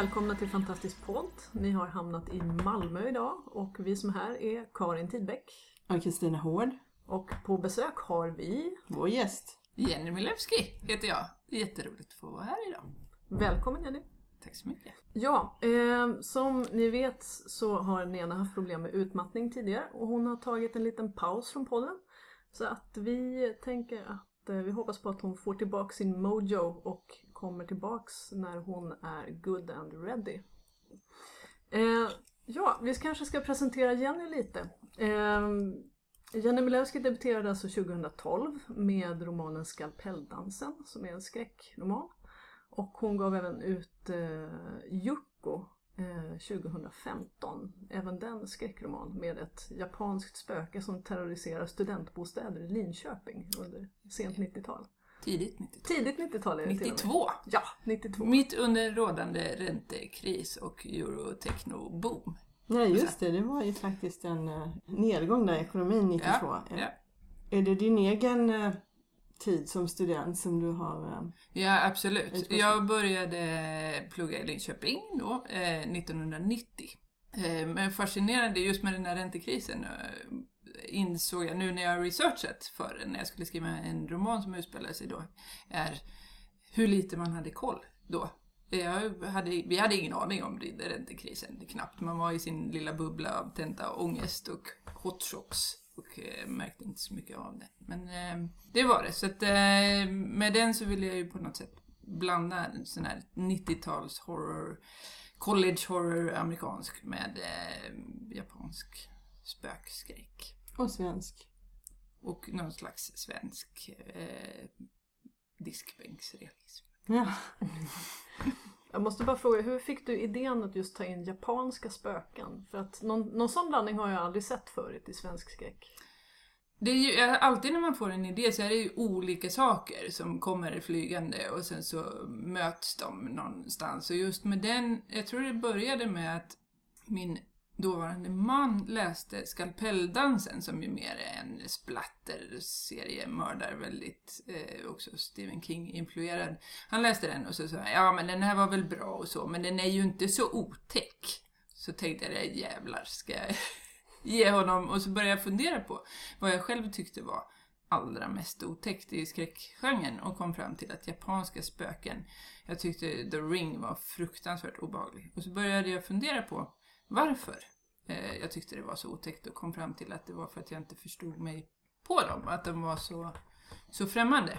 Välkomna till Fantastisk podd. Ni har hamnat i Malmö idag och vi som är här är Karin Tidbeck. Och Kristina Hård, Och på besök har vi, vår gäst. Jenny Milewski heter jag. Jätteroligt att få vara här idag. välkommen Jenny. Tack så mycket. Ja, eh, som ni vet så har Nena haft problem med utmattning tidigare och hon har tagit en liten paus från podden. Så att vi tänker att eh, vi hoppas på att hon får tillbaka sin mojo och kommer tillbaks när hon är good and ready. Eh, ja, vi kanske ska presentera Jenny lite. Eh, Jenny Milewski debuterade alltså 2012 med romanen Skalpelldansen som är en skräckroman. Och hon gav även ut eh, Yukko eh, 2015. Även den skräckroman med ett japanskt spöke som terroriserar studentbostäder i Linköping under sent 90-tal. Tidigt 90-tal. Tidigt 90-tal är det till och med. 92. Ja, 92. Mitt under rådande räntekris och eurotechno-boom. Ja just det, det var ju faktiskt en uh, nedgång där i ekonomin 92. Ja, ja. Är det din egen eh, tid som student som du har... eh, Ja, absolut. Jag började plugga i Linköping då, eh, 1990. Eh, men fascinerande just med den här räntekrisen eh, insåg jag nu när jag researchat för den, när jag skulle skriva en roman som utspelade sig då, är hur lite man hade koll då. Jag hade, vi hade ingen aning om det- räntekrisen, knappt. Man var i sin lilla bubbla av tenta ångest och hot shocks och eh, märkte inte så mycket av det. Men eh, det var det. Så att, eh, med den så ville jag ju på något sätt blanda en sån här 90-tals horror, college horror amerikansk med eh, japansk spökskräck. Och svensk. Och någon slags svensk eh, diskbänksrealism. Ja. Jag måste bara fråga, hur fick du idén att just ta in japanska spöken? För att någon, någon sån blandning har jag aldrig sett förut i svensk skräck. Det är ju, alltid när man får en idé så är det ju olika saker som kommer flygande och sen så möts de någonstans. Och just med den, jag tror det började med att min dåvarande man läste Skalpelldansen som ju mer är en splatterserie, mördar väldigt, eh, också Stephen King-influerad. Han läste den och så sa han, ja men den här var väl bra och så, men den är ju inte så otäck. Så tänkte jag, jävlar ska jag ge honom, och så började jag fundera på vad jag själv tyckte var allra mest otäckt i skräckgenren och kom fram till att japanska spöken, jag tyckte The Ring var fruktansvärt obehaglig. Och så började jag fundera på varför eh, jag tyckte det var så otäckt och kom fram till att det var för att jag inte förstod mig på dem, att de var så, så främmande.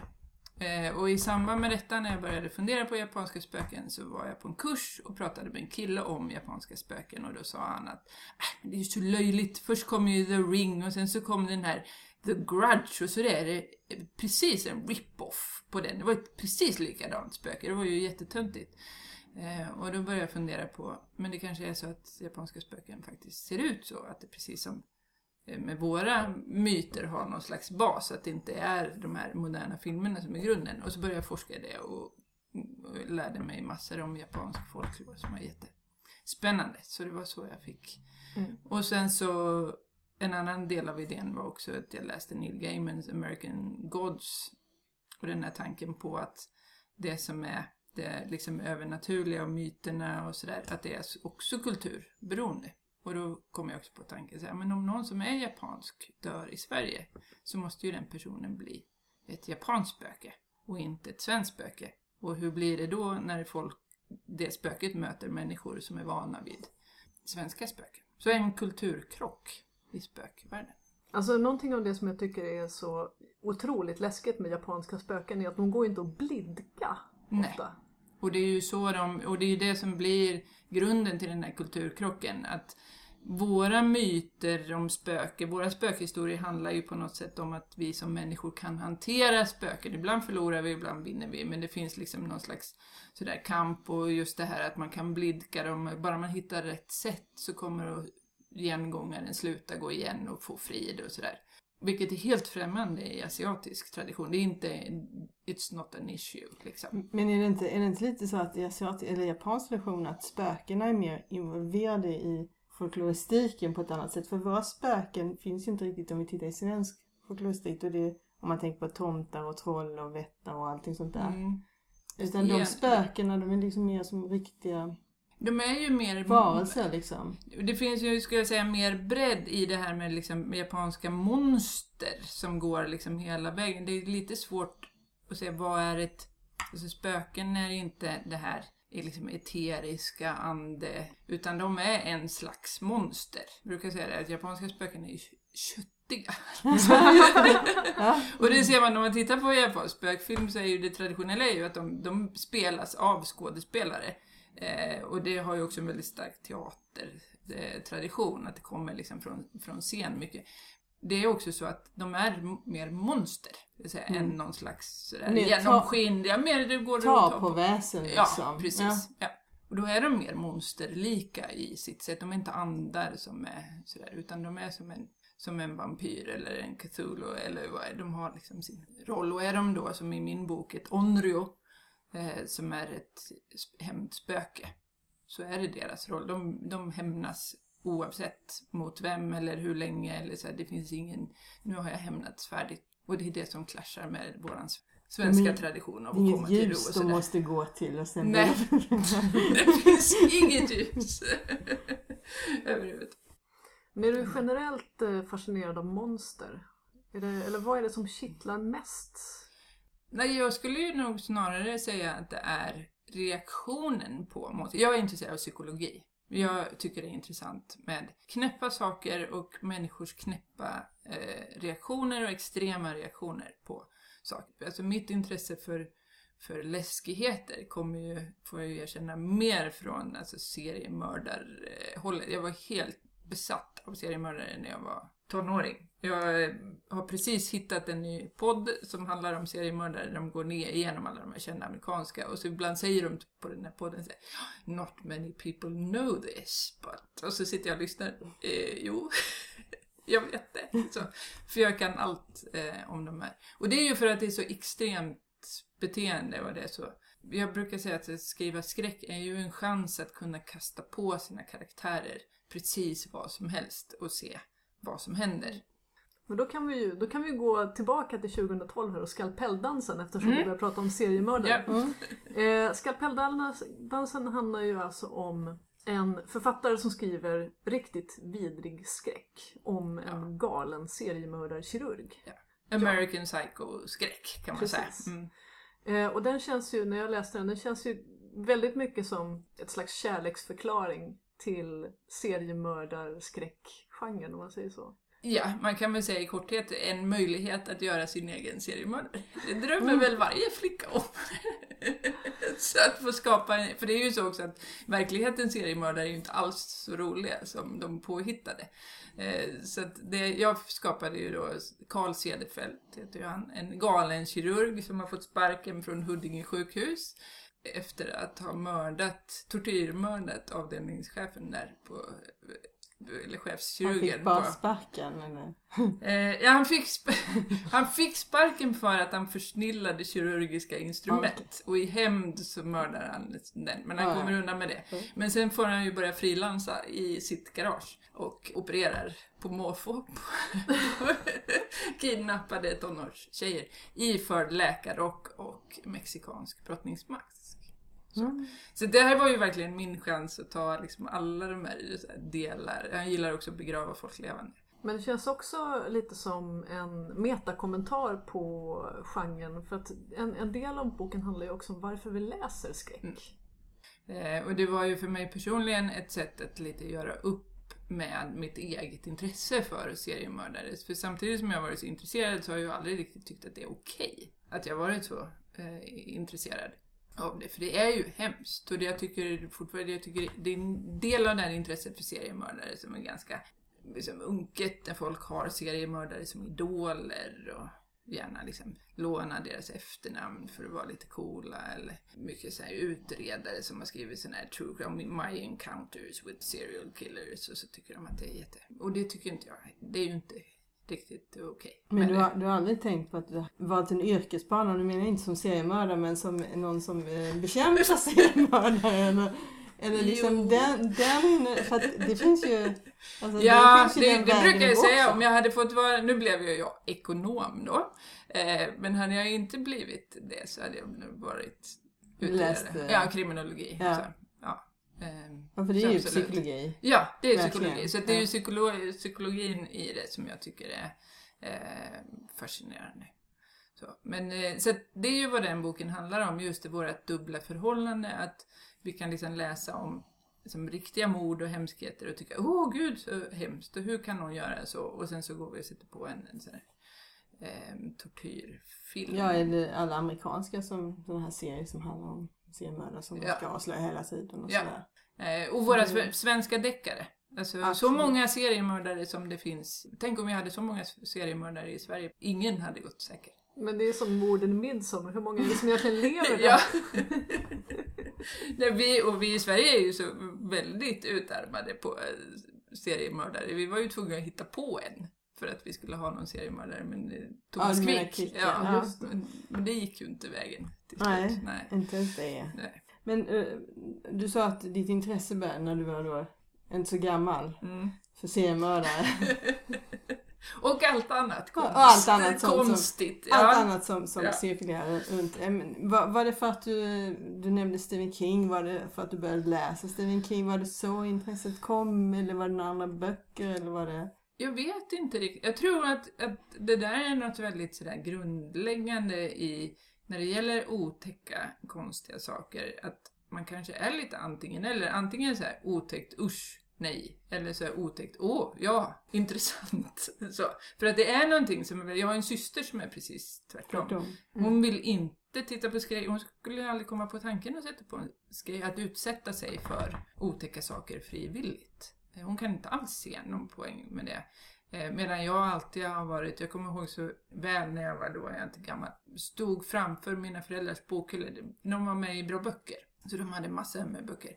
Eh, och i samband med detta, när jag började fundera på japanska spöken, så var jag på en kurs och pratade med en kille om japanska spöken och då sa han att äh, det är ju så löjligt, först kom ju The Ring och sen så kom den här The Grudge och så är det precis en rip-off på den. Det var ett precis likadant spöke, det var ju jättetöntigt. Eh, och då började jag fundera på, men det kanske är så att japanska spöken faktiskt ser ut så, att det precis som eh, med våra myter har någon slags bas, att det inte är de här moderna filmerna som är grunden. Och så började jag forska i det och, och lärde mig massor om japansk folklore som var jättespännande. Så det var så jag fick. Mm. Och sen så, en annan del av idén var också att jag läste Neil Gaimans American Gods. Och den här tanken på att det som är det liksom övernaturliga och myterna och sådär, att det är också kulturberoende. Och då kom jag också på tanken, så här, men om någon som är japansk dör i Sverige så måste ju den personen bli ett japanskt spöke och inte ett svenskt spöke. Och hur blir det då när folk, det spöket möter människor som är vana vid svenska spöken? Så en kulturkrock i spökvärlden. Alltså någonting av det som jag tycker är så otroligt läskigt med japanska spöken är att de går inte att blidka Nej. Och det är ju så de, och det är det som blir grunden till den här kulturkrocken. Att våra myter om spöken, våra spökhistorier handlar ju på något sätt om att vi som människor kan hantera spöken. Ibland förlorar vi, ibland vinner vi, men det finns liksom någon slags sådär kamp och just det här att man kan blidka dem. Bara man hittar rätt sätt så kommer gengångaren sluta gå igen och få frid och sådär. Vilket är helt främmande i asiatisk tradition. Det är inte, it's not an issue liksom. Men är det inte, är det inte lite så att i asiatisk eller japansk tradition att spökena är mer involverade i folkloristiken på ett annat sätt? För våra spöken finns ju inte riktigt om vi tittar i svensk folkloristik. Och det om man tänker på tomtar och troll och vättar och allting sånt där. Mm. Utan de spökena, de är liksom mer som riktiga De är ju mer... varelser liksom. Det finns ju, skulle jag säga, mer bredd i det här med liksom japanska monster som går liksom hela vägen. Det är lite svårt att säga vad är ett... Alltså spöken är inte det här är liksom eteriska ande, utan de är en slags monster. Jag brukar säga det, att japanska spöken är ju köttiga. och det ser man när man tittar på japansk spökfilm så är ju det traditionella är ju att de, de spelas av skådespelare. Eh, och det har ju också en väldigt stark teatertradition, att det kommer liksom från, från scen mycket. Det är också så att de är mer monster, vill säga, Mm. än någon slags sådär, ta- genomskinliga, mer det går Ta att på väsen Ja, liksom. precis. Ja. Och då är de mer monsterlika i sitt sätt. De är inte andar som är sådär, utan de är som en, som en vampyr eller en Cthulhu eller vad är De har liksom sin roll. Och är de då, som i min bok, ett onryo, eh, som är ett sp- hämndspöke, så är det deras roll. De, de hämnas oavsett mot vem eller hur länge eller så här, det finns ingen, nu har jag hämnats färdigt. Och det är det som clashar med våran svenska Men tradition av att komma till ro och ljus de sådär. måste gå till och sen... Nej. Det finns inget ljus. Överhuvudtaget. Men är du generellt eh, fascinerad av monster? Är det, eller vad är det som kittlar mest? Nej, jag skulle ju nog snarare säga att det är reaktionen på monster. Jag är intresserad av psykologi. Jag tycker det är intressant med knäppa saker och människors knäppa eh, reaktioner och extrema reaktioner på saker. Alltså mitt intresse för, för läskigheter kommer ju, får jag ju erkänna, mer från alltså, seriemördarhållet. Jag var helt besatt av seriemördare när jag var tonåring. Jag eh, har precis hittat en ny podd som handlar om seriemördare. De går ner igenom alla de här kända amerikanska och så ibland säger de på den här podden så här, ah, Not many people know this, but... Och så sitter jag och lyssnar. Eh, jo, jag vet det. Så, för jag kan allt eh, om de här. Och det är ju för att det är så extremt beteende och det är så... Jag brukar säga att skriva skräck är ju en chans att kunna kasta på sina karaktärer precis vad som helst och se vad som händer. Men då kan vi ju då kan vi gå tillbaka till 2012 här och skalpelldansen eftersom Mm. vi börjar prata om seriemördare. Ja. Eh, skalpelldansen handlar ju alltså om en författare som skriver riktigt vidrig skräck om en galen seriemördarkirurg. American Psycho-skräck kan man Precis. säga. Mm. Eh, och den känns ju, när jag läste den, den känns ju väldigt mycket som ett slags kärleksförklaring till seriemördarskräckgenren om man säger så. Ja, man kan väl säga i korthet en möjlighet att göra sin egen seriemördare. Det drömmer väl varje flicka om. så att få skapa en, för det är ju så också att verklighetens seriemördare är ju inte alls så roliga som de påhittade. Eh, så att det, jag skapade ju då Carl Cederfelt, heter ju han, en galen kirurg som har fått sparken från Huddinge sjukhus efter att ha mördat, tortyrmördat avdelningschefen där på eller Han chefskirurgen. fick bara sparken? Eh, ja, han, fick han fick sparken för att han försnillade kirurgiska instrument. Och i hämnd så mördar han den. Men han Ja, ja. kommer undan med det. Mm. Men sen får han ju börja frilansa i sitt garage. Och opererar på måfå kidnappade tonårstjejer. Iförd läkarrock och mexikansk brottningsmask. Så. Mm. så det här var ju verkligen min chans att ta liksom alla de här delar. Jag gillar också att begrava folk levande. Men det känns också lite som en metakommentar på genren. För att en, en del av boken handlar ju också om varför vi läser skräck. Mm. Eh, och det var ju för mig personligen ett sätt att lite göra upp med mitt eget intresse för seriemördare. För samtidigt som jag varit så intresserad så har jag ju aldrig riktigt tyckt att det är okej att jag varit så eh, intresserad av det. För det är ju hemskt. Och det jag tycker fortfarande, jag tycker det är en del av det här intresset för seriemördare som är ganska liksom, unket när folk har seriemördare som idoler och gärna liksom låna deras efternamn för att vara lite coola eller mycket så här utredare som har skrivit sådana här true crime, my encounters with serial killers och så tycker de att det är jätte... Och det tycker inte jag, det är ju inte riktigt okej. Men du har, du har aldrig tänkt på att du varit en yrkesbana? Du menar inte som seriemördare men som någon som eh, bekämpar seriemördare? Eller, eller liksom Jo. den, den... För att det finns ju... Alltså, Ja, det, det vägen brukar jag säga. också. Om jag hade fått vara, nu blev ju jag ekonom då. Eh, men hade jag inte blivit det så hade jag varit Läst, utredare. eh, Ja, kriminologi. ja. Ja. Ehm, Ja, för det är ju absolut. psykologi. Ja, det är Verkligen. psykologi. Så det är ju psykologin i det som jag tycker är eh, fascinerande. Så, men eh, så det är ju vad den boken handlar om, just det vårt dubbla förhållande. Att vi kan liksom läsa om liksom, riktiga mord och hemskheter och tycka åh gud så hemskt och hur kan någon göra så? Och sen så går vi och sätter på en, en sån här eh, tortyrfilm. Ja, eller alla amerikanska som sådana här serier som handlar om seriemördare som Ja. ska avslöja hela tiden och Ja. sådär. Eh, och våra Mm. sve- svenska deckare. Alltså, så många seriemördare som det finns. Tänk om vi hade så många seriemördare i Sverige. Ingen hade gått säker. Men det är som morden i Midsommar, hur många är det som egentligen lever där? Ja. Nej, vi, och vi i Sverige är ju så väldigt utarmade på eh, seriemördare. Vi var ju tvungna att hitta på en för att vi skulle ha någon seriemördare. Men Thomas Ja, Quick, ja, ja. Men det gick ju inte vägen till slut. Nej. Nej. Inte ens det. Nej. Men eh, du sa att ditt intresse började när du var då inte så gammal Mm. för seriemördare. Och allt annat Och konst, allt annat som- som- konstigt. Allt ja. annat som, som Ja. cirkulerar runt. Eh, Var, var det för att du, du nämnde Stephen King? Var det för att du började läsa Stephen King? Var det så intresset kom? Eller var det några andra böcker? Eller var det... Jag vet inte riktigt. Jag tror att, att det där är något väldigt sådär grundläggande i när det gäller otäcka, konstiga saker. Att man kanske är lite antingen eller. Antingen så här otäckt, usch, nej. Eller så här otäckt, åh, ja, intressant. Så. För att det är någonting som, jag har en syster som är precis tvärtom. Tvärtom. Hon vill inte titta på skräck. Hon skulle aldrig komma på tanken att sätta på en skräck, att utsätta sig för otäcka saker frivilligt. Hon kan inte alls se någon poäng med det. Eh, medan jag alltid har varit, jag kommer ihåg så väl när jag var då, jag är inte gammal, stod framför mina föräldrars bokhyllor. De var med i Bra Böcker, så de hade massor med böcker.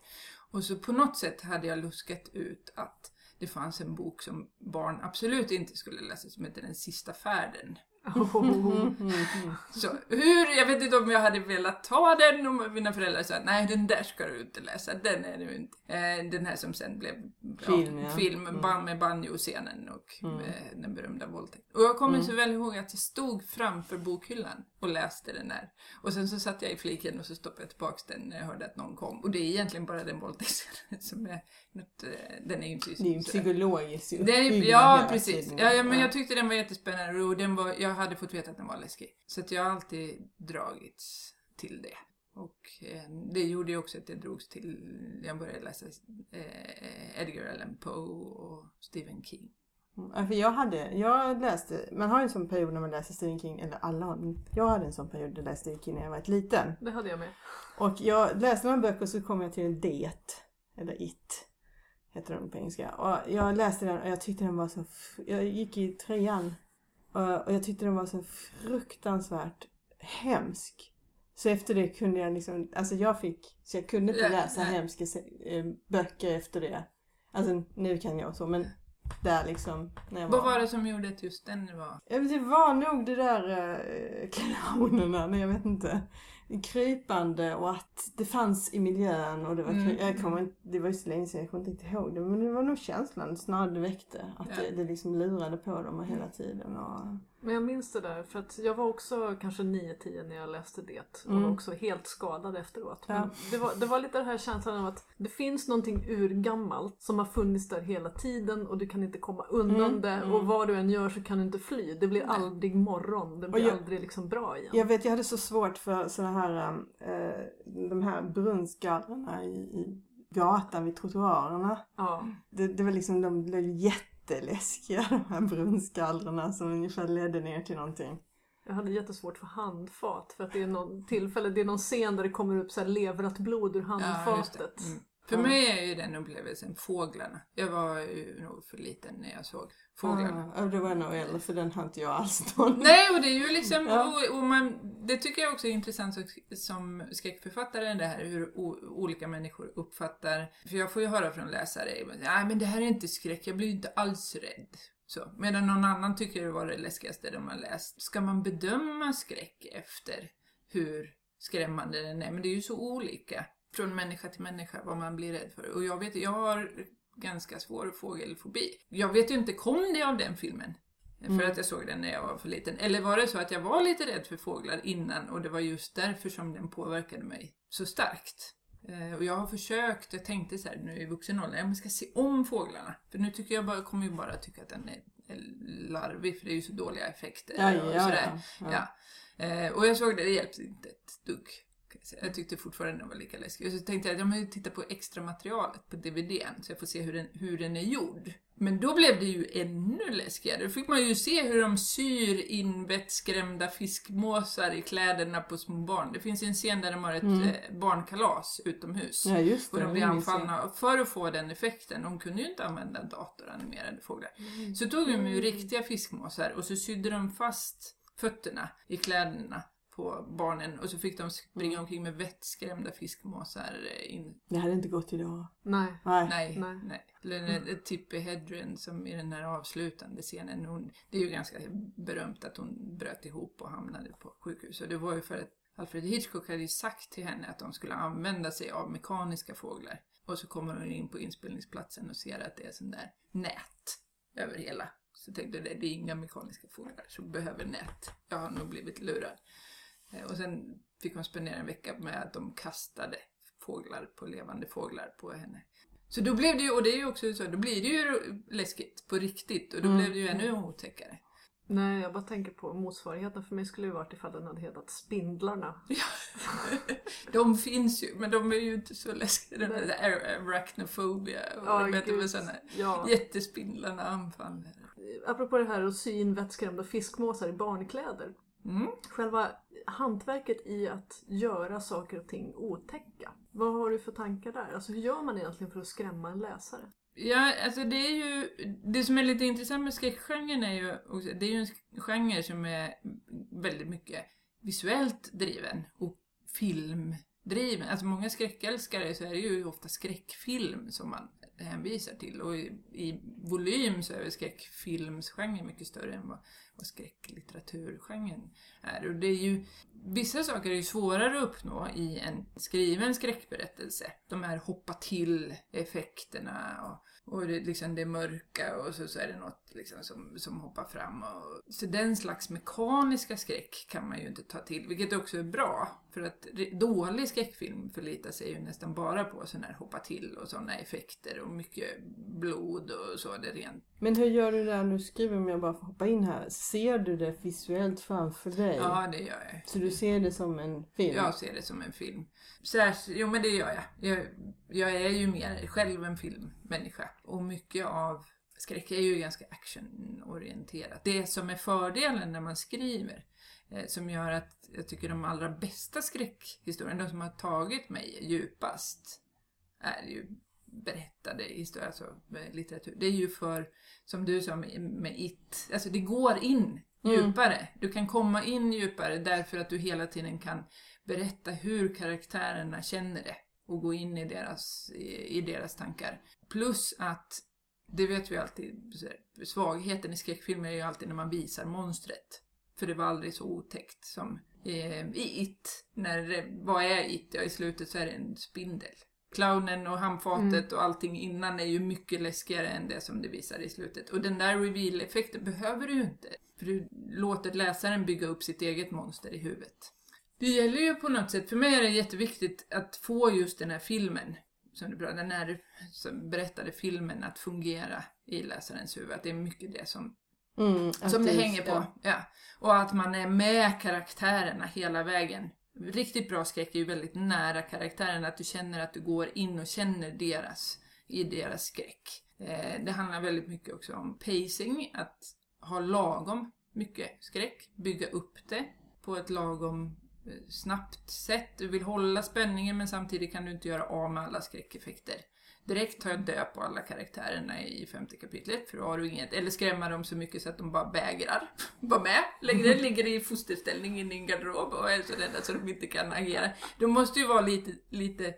Och så på något sätt hade jag luskat ut att det fanns en bok som barn absolut inte skulle läsa som heter Den sista färden. Så hur, jag vet inte om jag hade velat ta den om mina föräldrar sa nej den där ska du inte läsa, den är du inte. Eh, den här som sen blev Film, ja. film Mm. med banjo-scenen och Mm. eh, den berömda våldtäkten. Och jag kommer Mm. så väl ihåg att jag stod framför bokhyllan och läste den där. Och sen så satt jag i fliken och så stoppade jag tillbaks den när jag hörde att någon kom. Och det är egentligen bara den våldtäktsscenen som är något, eh, den är ju inte Det är ju det är, uppbyggnad ja, precis. Ja, ja, men jag tyckte den var jättespännande och den var, jag hade fått veta att den var läskig. Så att jag har alltid dragits till det. Och eh, det gjorde ju också att jag drogs till, jag började läsa eh, Edgar Allan Poe och Stephen King. För jag hade, jag läste, man har ju en sån period när man läser Stephen King, eller alla har, jag hade en sån period där jag läste Stephen King när jag var liten. Det hade jag med. Och jag läste några böcker och så kom jag till en Det, eller It, heter den på engelska. Och jag läste den och jag tyckte den var så, jag gick i trean och jag tyckte den var så fruktansvärt hemsk. Så efter det kunde jag liksom, alltså jag fick, så jag kunde inte läsa hemska eh, böcker efter det. Alltså nu kan jag så, men där liksom, när jag Vad var det som gjorde att just den var... Det var nog det där äh, clownerna, nej jag vet inte. Krypande och att det fanns i miljön och det var, Mm. jag kommer inte, det var ju så länge sedan jag kommer inte riktigt ihåg det. Men det var nog känslan snarare det väckte. Att Ja. det, det liksom lurade på dem hela tiden. Och, Men jag minns det där för att jag var också kanske 9-10 när jag läste det och Mm. var också helt skadad efteråt. Ja. Det, var, det var lite den här känslan av att det finns någonting urgammalt som har funnits där hela tiden och du kan inte komma undan Mm, det mm. och vad du än gör så kan du inte fly. Det blir Nej. aldrig morgon, det blir jag- aldrig liksom bra igen. jag vet jag hade så svårt för sådana här, äh, de här brunnsgallrarna i, i gatan vid trottoarerna. Ja. Det, det var liksom, de blev jätteläskiga de här brunnsgallrarna som ungefär ledde ner till någonting. Jag hade jättesvårt för handfat för att det är någon tillfälle, det är någon scen där det kommer upp så här leverat blod ur Ja, handfatet. Mm. För mig är ju den upplevelsen fåglarna. Jag var ju nog för liten när jag såg fåglarna. Ah, det var nog äldre för den har inte jag alls någon. Nej, och det är ju liksom, Ja. och, och man, det tycker jag också är intressant som, skräckförfattare det här hur o, olika människor uppfattar, för jag får ju höra från läsare, nej men det här är inte skräck, jag blir ju inte alls rädd. Så. Medan någon annan tycker det var det läskigaste de har läst. Ska man bedöma skräck efter hur skrämmande den är? Men det är ju så olika från människa till människa vad man blir rädd för. Och jag vet, jag har ganska svår fågelfobi. Jag vet ju inte, kom det av den filmen? För att jag såg den när jag var för liten. Eller var det så att jag var lite rädd för fåglar innan och det var just därför som den påverkade mig så starkt. Eh, och jag har försökt, jag tänkte så här nu i vuxen ålder, jag ska se om fåglarna. För nu tycker jag bara, kommer ju bara tycka att den är, larvig för det är ju så dåliga effekter Ja, och ja, sådär. ja. Ja. Eh, och jag såg det, det hjälpte inte ett dugg. Jag tyckte fortfarande den var lika läskig. Så tänkte jag att jag måste titta på extra materialet på DVDn så jag får se hur den, hur den är gjord. Men då blev det ju ännu läskigare. Då fick man ju se hur de syr in vettskrämda fiskmåsar i kläderna på små barn. Det finns en scen där de har ett eh, barnkalas utomhus. Ja, just det. Och de blir anfallna. För att få den effekten, de kunde ju inte använda datoranimerade fåglar. Så tog de ju riktiga fiskmåsar och så sydde de fast fötterna i kläderna på barnen och så fick de springa omkring med vettskrämda fiskmåsar eh, in. Det hade inte gått idag. Nej. Nej. Nej, Nej. nej. Eller mm. Tippi Hedren som i den här avslutande scenen, hon, det är ju ganska berömt att hon bröt ihop och hamnade på sjukhus. Och det var ju för att Alfred Hitchcock hade ju sagt till henne att de skulle använda sig av mekaniska fåglar. Och så kommer hon in på inspelningsplatsen och ser att det är sån där nät över hela. Så tänkte jag, det det är inga mekaniska fåglar som behöver nät. Jag har nog blivit lurad. Eh, Och sen fick hon spendera en vecka med att de kastade fåglar på levande fåglar på henne. Så då blev det ju, och det är ju också så, då blir det ju läskigt på riktigt och då Mm. blev det ju ännu otäckare. Nej, jag bara tänker på motsvarigheten för mig skulle ju varit ifall den hade hetat Spindlarna. de finns ju, men de är ju inte så läskiga. Den där ar- arachnofobia och Ja, väl gud. sådana Ja. jättespindlarna anfaller. Apropå det här att sy in vettskrämda fiskmåsar i barnkläder. Mm. Själva hantverket i att göra saker och ting otäcka. Vad har du för tankar där? Alltså hur gör man egentligen för att skrämma en läsare? Ja, alltså det är ju, det som är lite intressant med skräckgenren är ju det är ju en genre som är väldigt mycket visuellt driven och filmdriven. Alltså många skräckälskare så är det ju ofta skräckfilm som man hänvisar till och i, i volym så är väl skräckfilmsgenren mycket större än vad, vad skräcklitteraturgenren är. Och det är ju, vissa saker är ju svårare att uppnå i en skriven skräckberättelse. De här hoppa till effekterna och, och det, liksom det mörka och så, så är det något liksom som, som hoppar fram. Och, så den slags mekaniska skräck kan man ju inte ta till, vilket också är bra. För att dålig skräckfilm förlitar sig ju nästan bara på sådana här hoppa till och sådana effekter och mycket blod och så. Det rent Men hur gör du när du skriver, om jag bara får hoppa in här? Ser du det visuellt framför dig? Ja, det gör jag. Så du ser det som en film? Jag ser det som en film. Särskilt, jo men det gör jag. jag. Jag är ju mer själv en filmmänniska. Och mycket av skräck är ju ganska actionorienterat. Det som är fördelen när man skriver, eh, som gör att jag tycker de allra bästa skräckhistorierna, de som har tagit mig djupast, är ju berättade historier, alltså litteratur. Det är ju för, som du sa med, It, alltså det går in djupare. Du kan komma in djupare därför att du hela tiden kan berätta hur karaktärerna känner det och gå in i deras, i, i deras tankar. Plus att, det vet vi alltid, svagheten i skräckfilmer är ju alltid när man visar monstret. För det var aldrig så otäckt som eh, i It. När, vad är It? Ja, i slutet så är det en spindel. Clownen och handfatet och allting innan är ju mycket läskigare än det som det visar i slutet. Och den där reveal-effekten behöver du ju inte. För du låter läsaren bygga upp sitt eget monster i huvudet. Det gäller ju på något sätt, för mig är det jätteviktigt att få just den här filmen, som du den här som berättade filmen att fungera i läsarens huvud. Att det är mycket det som Mm, som det hänger på. ja. Ja. Och att man är med karaktärerna hela vägen. Riktigt bra skräck är ju väldigt nära karaktärerna, att du känner att du går in och känner deras, i deras skräck. Eh, det handlar väldigt mycket också om pacing, att ha lagom mycket skräck, bygga upp det på ett lagom snabbt sätt. Du vill hålla spänningen men samtidigt kan du inte göra av med alla skräckeffekter. Direkt tar jag död på alla karaktärerna i femte kapitlet för då har du inget, eller skrämma dem så mycket så att de bara vägrar vara med längre, ligger i fosterställning i din garderob och är så rädda så de inte kan agera. De måste ju vara lite, lite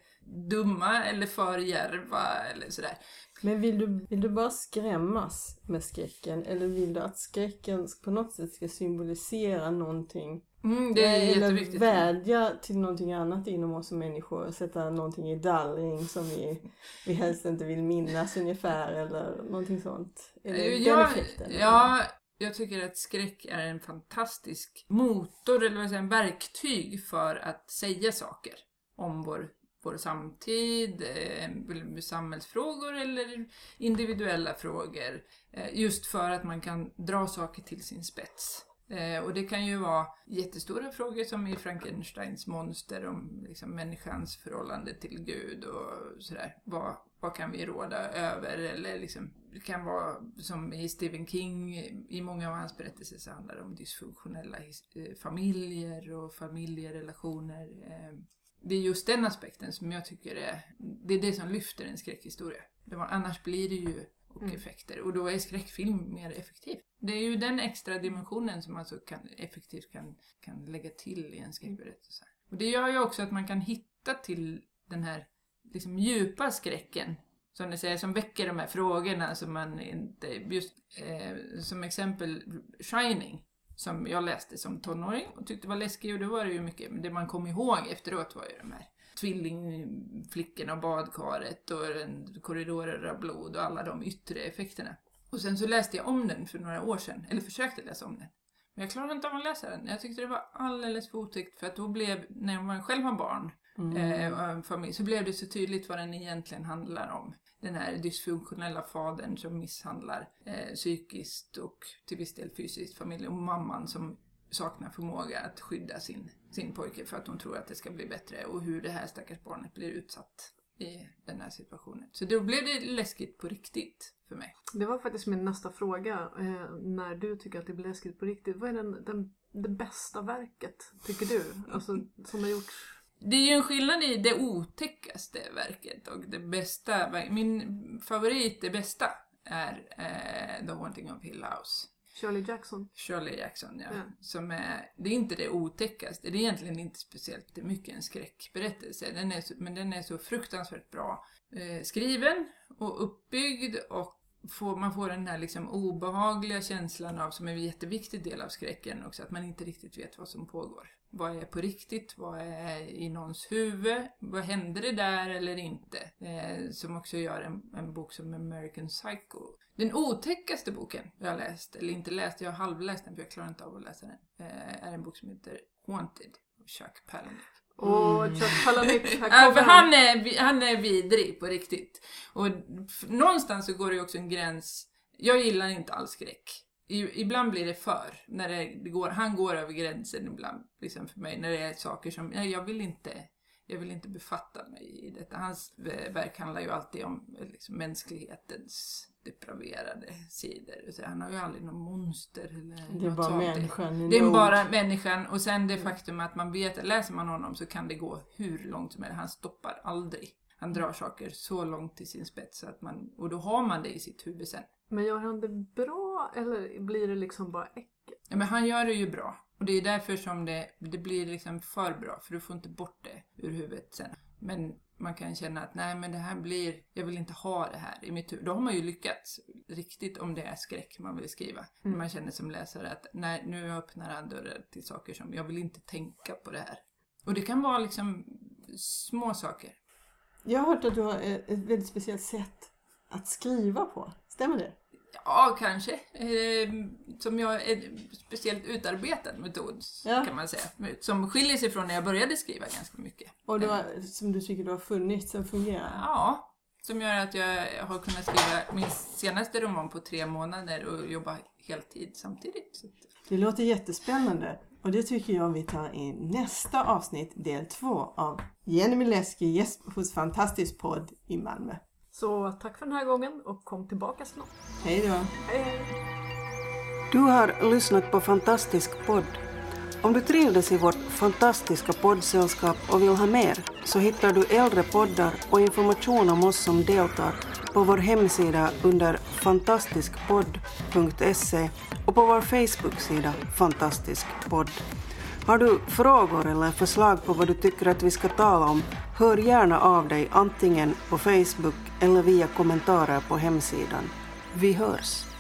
dumma eller för djärva eller sådär. Men vill du, vill du bara skrämmas med skräcken eller vill du att skräcken på något sätt ska symbolisera någonting? Mm, det är jätteviktigt. vädja till någonting annat inom oss som människor. Sätta någonting i dallring som vi, vi helst inte vill minnas ungefär eller någonting sånt. Eller den ja, effekten. ja, jag tycker att skräck är en fantastisk motor, eller vad jag säger, en verktyg för att säga saker om vår, vår samtid, eh, samhällsfrågor eller individuella frågor. Eh, just för att man kan dra saker till sin spets. Eh, och det kan ju vara jättestora frågor som i Frankensteins monster om liksom, människans förhållande till Gud och sådär. Vad, vad kan vi råda över? Eller liksom, det kan vara som i Stephen King, i många av hans berättelser så handlar det om dysfunktionella eh, familjer och familjerelationer. Eh, det är just den aspekten som jag tycker är, det är det som lyfter en skräckhistoria. Annars blir det ju och Mm. effekter. Och då är skräckfilm mer effektiv. Det är ju den extra dimensionen som man så kan, effektivt kan, kan lägga till i en skräckberättelse. Och det gör ju också att man kan hitta till den här liksom djupa skräcken som ni säger, som väcker de här frågorna som man inte... Just eh, som exempel Shining, som jag läste som tonåring och tyckte var läskig och då var det ju mycket, det man kom ihåg efteråt var ju de här tvillingflickorna och badkaret och korridorer av blod och alla de yttre effekterna. Och sen så läste jag om den för några år sedan, eller försökte läsa om den. Men jag klarade inte av att läsa den. Jag tyckte det var alldeles för otäckt för att då blev, när man själv har barn Mm. eh, och en familj, så blev det så tydligt vad den egentligen handlar om. Den här dysfunktionella fadern som misshandlar eh, psykiskt och till viss del fysiskt familjen och mamman som saknar förmåga att skydda sin, sin pojke för att hon tror att det ska bli bättre och hur det här stackars barnet blir utsatt i den här situationen. Så då blev det läskigt på riktigt för mig. Det var faktiskt min nästa fråga. Eh, när du tycker att det blir läskigt på riktigt. Vad är den, den, det bästa verket, tycker du? Alltså, som har gjorts? Det är ju en skillnad i det otäckaste verket och det bästa. Min favorit, det bästa, är eh, The Haunting of Hill House. Shirley Jackson? Shirley Jackson, ja. Ja. Som är, det är inte det otäckaste. Det är egentligen inte speciellt mycket en skräckberättelse. Den är så, men den är så fruktansvärt bra eh, skriven och uppbyggd och får, man får den här liksom obehagliga känslan av, som är en jätteviktig del av skräcken också, att man inte riktigt vet vad som pågår. Vad är på riktigt? Vad är i någons huvud? Vad hände det där eller inte? Eh, som också gör en, en bok som American Psycho. Den otäckaste boken jag har läst, eller inte läst, jag har halvläst den för jag klarar inte av att läsa den, eh, är en bok som heter Haunted av Chuck Palahniuk. Och här kommer för han är, han är vidrig på riktigt. Och någonstans så går det ju också en gräns. Jag gillar inte all skräck. Ibland blir det för. När det, det går, han går över gränsen ibland liksom för mig. När det är saker som, nej, jag vill inte jag vill inte befatta mig i detta. Hans verk handlar ju alltid om liksom, mänsklighetens depraverade sidor. Så han har ju aldrig någon monster eller Det är något bara sånt. människan. Det är bara människan och sen det faktum att man vet, läser man honom så kan det gå hur långt som helst. Han stoppar aldrig. Han drar saker så långt till sin spets att man, och då har man det i sitt huvud sen. Men gör han det bra eller blir det liksom bara äckligt? Ja, men han gör det ju bra. Och det är därför som det, det blir liksom för bra, för du får inte bort det ur huvudet sen. Men man kan känna att nej men det här blir, jag vill inte ha det här i mitt huvud. Då har man ju lyckats riktigt om det är skräck man vill skriva. Mm. Man känner som läsare att nej nu öppnar han dörrar till saker som jag vill inte tänka på det här. Och det kan vara liksom små saker. Jag har hört att du har ett väldigt speciellt sätt att skriva på. Stämmer det? Ja, kanske. Eh, som jag är speciellt utarbetad metod Ja. kan man säga. Som skiljer sig från när jag började skriva ganska mycket. Och du har, som du tycker du har funnit som fungerar? Ja, som gör att jag har kunnat skriva min senaste roman på tre månader och jobba heltid samtidigt. Det låter jättespännande och det tycker jag vi tar i nästa avsnitt, del två av Jenny Mileski, gäst hos Fantastisk podd i Malmö. Så tack för den här gången och kom tillbaka snart. Hej då! Hej hej! Du har lyssnat på Fantastisk podd. Om du trivdes i vårt fantastiska poddsällskap och vill ha mer så hittar du äldre poddar och information om oss som deltar på vår hemsida under fantastiskpodd.se och på vår Facebook-sida Fantastisk podd. Har du frågor eller förslag på vad du tycker att vi ska tala om, hör gärna av dig antingen på Facebook eller via kommentarer på hemsidan. Vi hörs!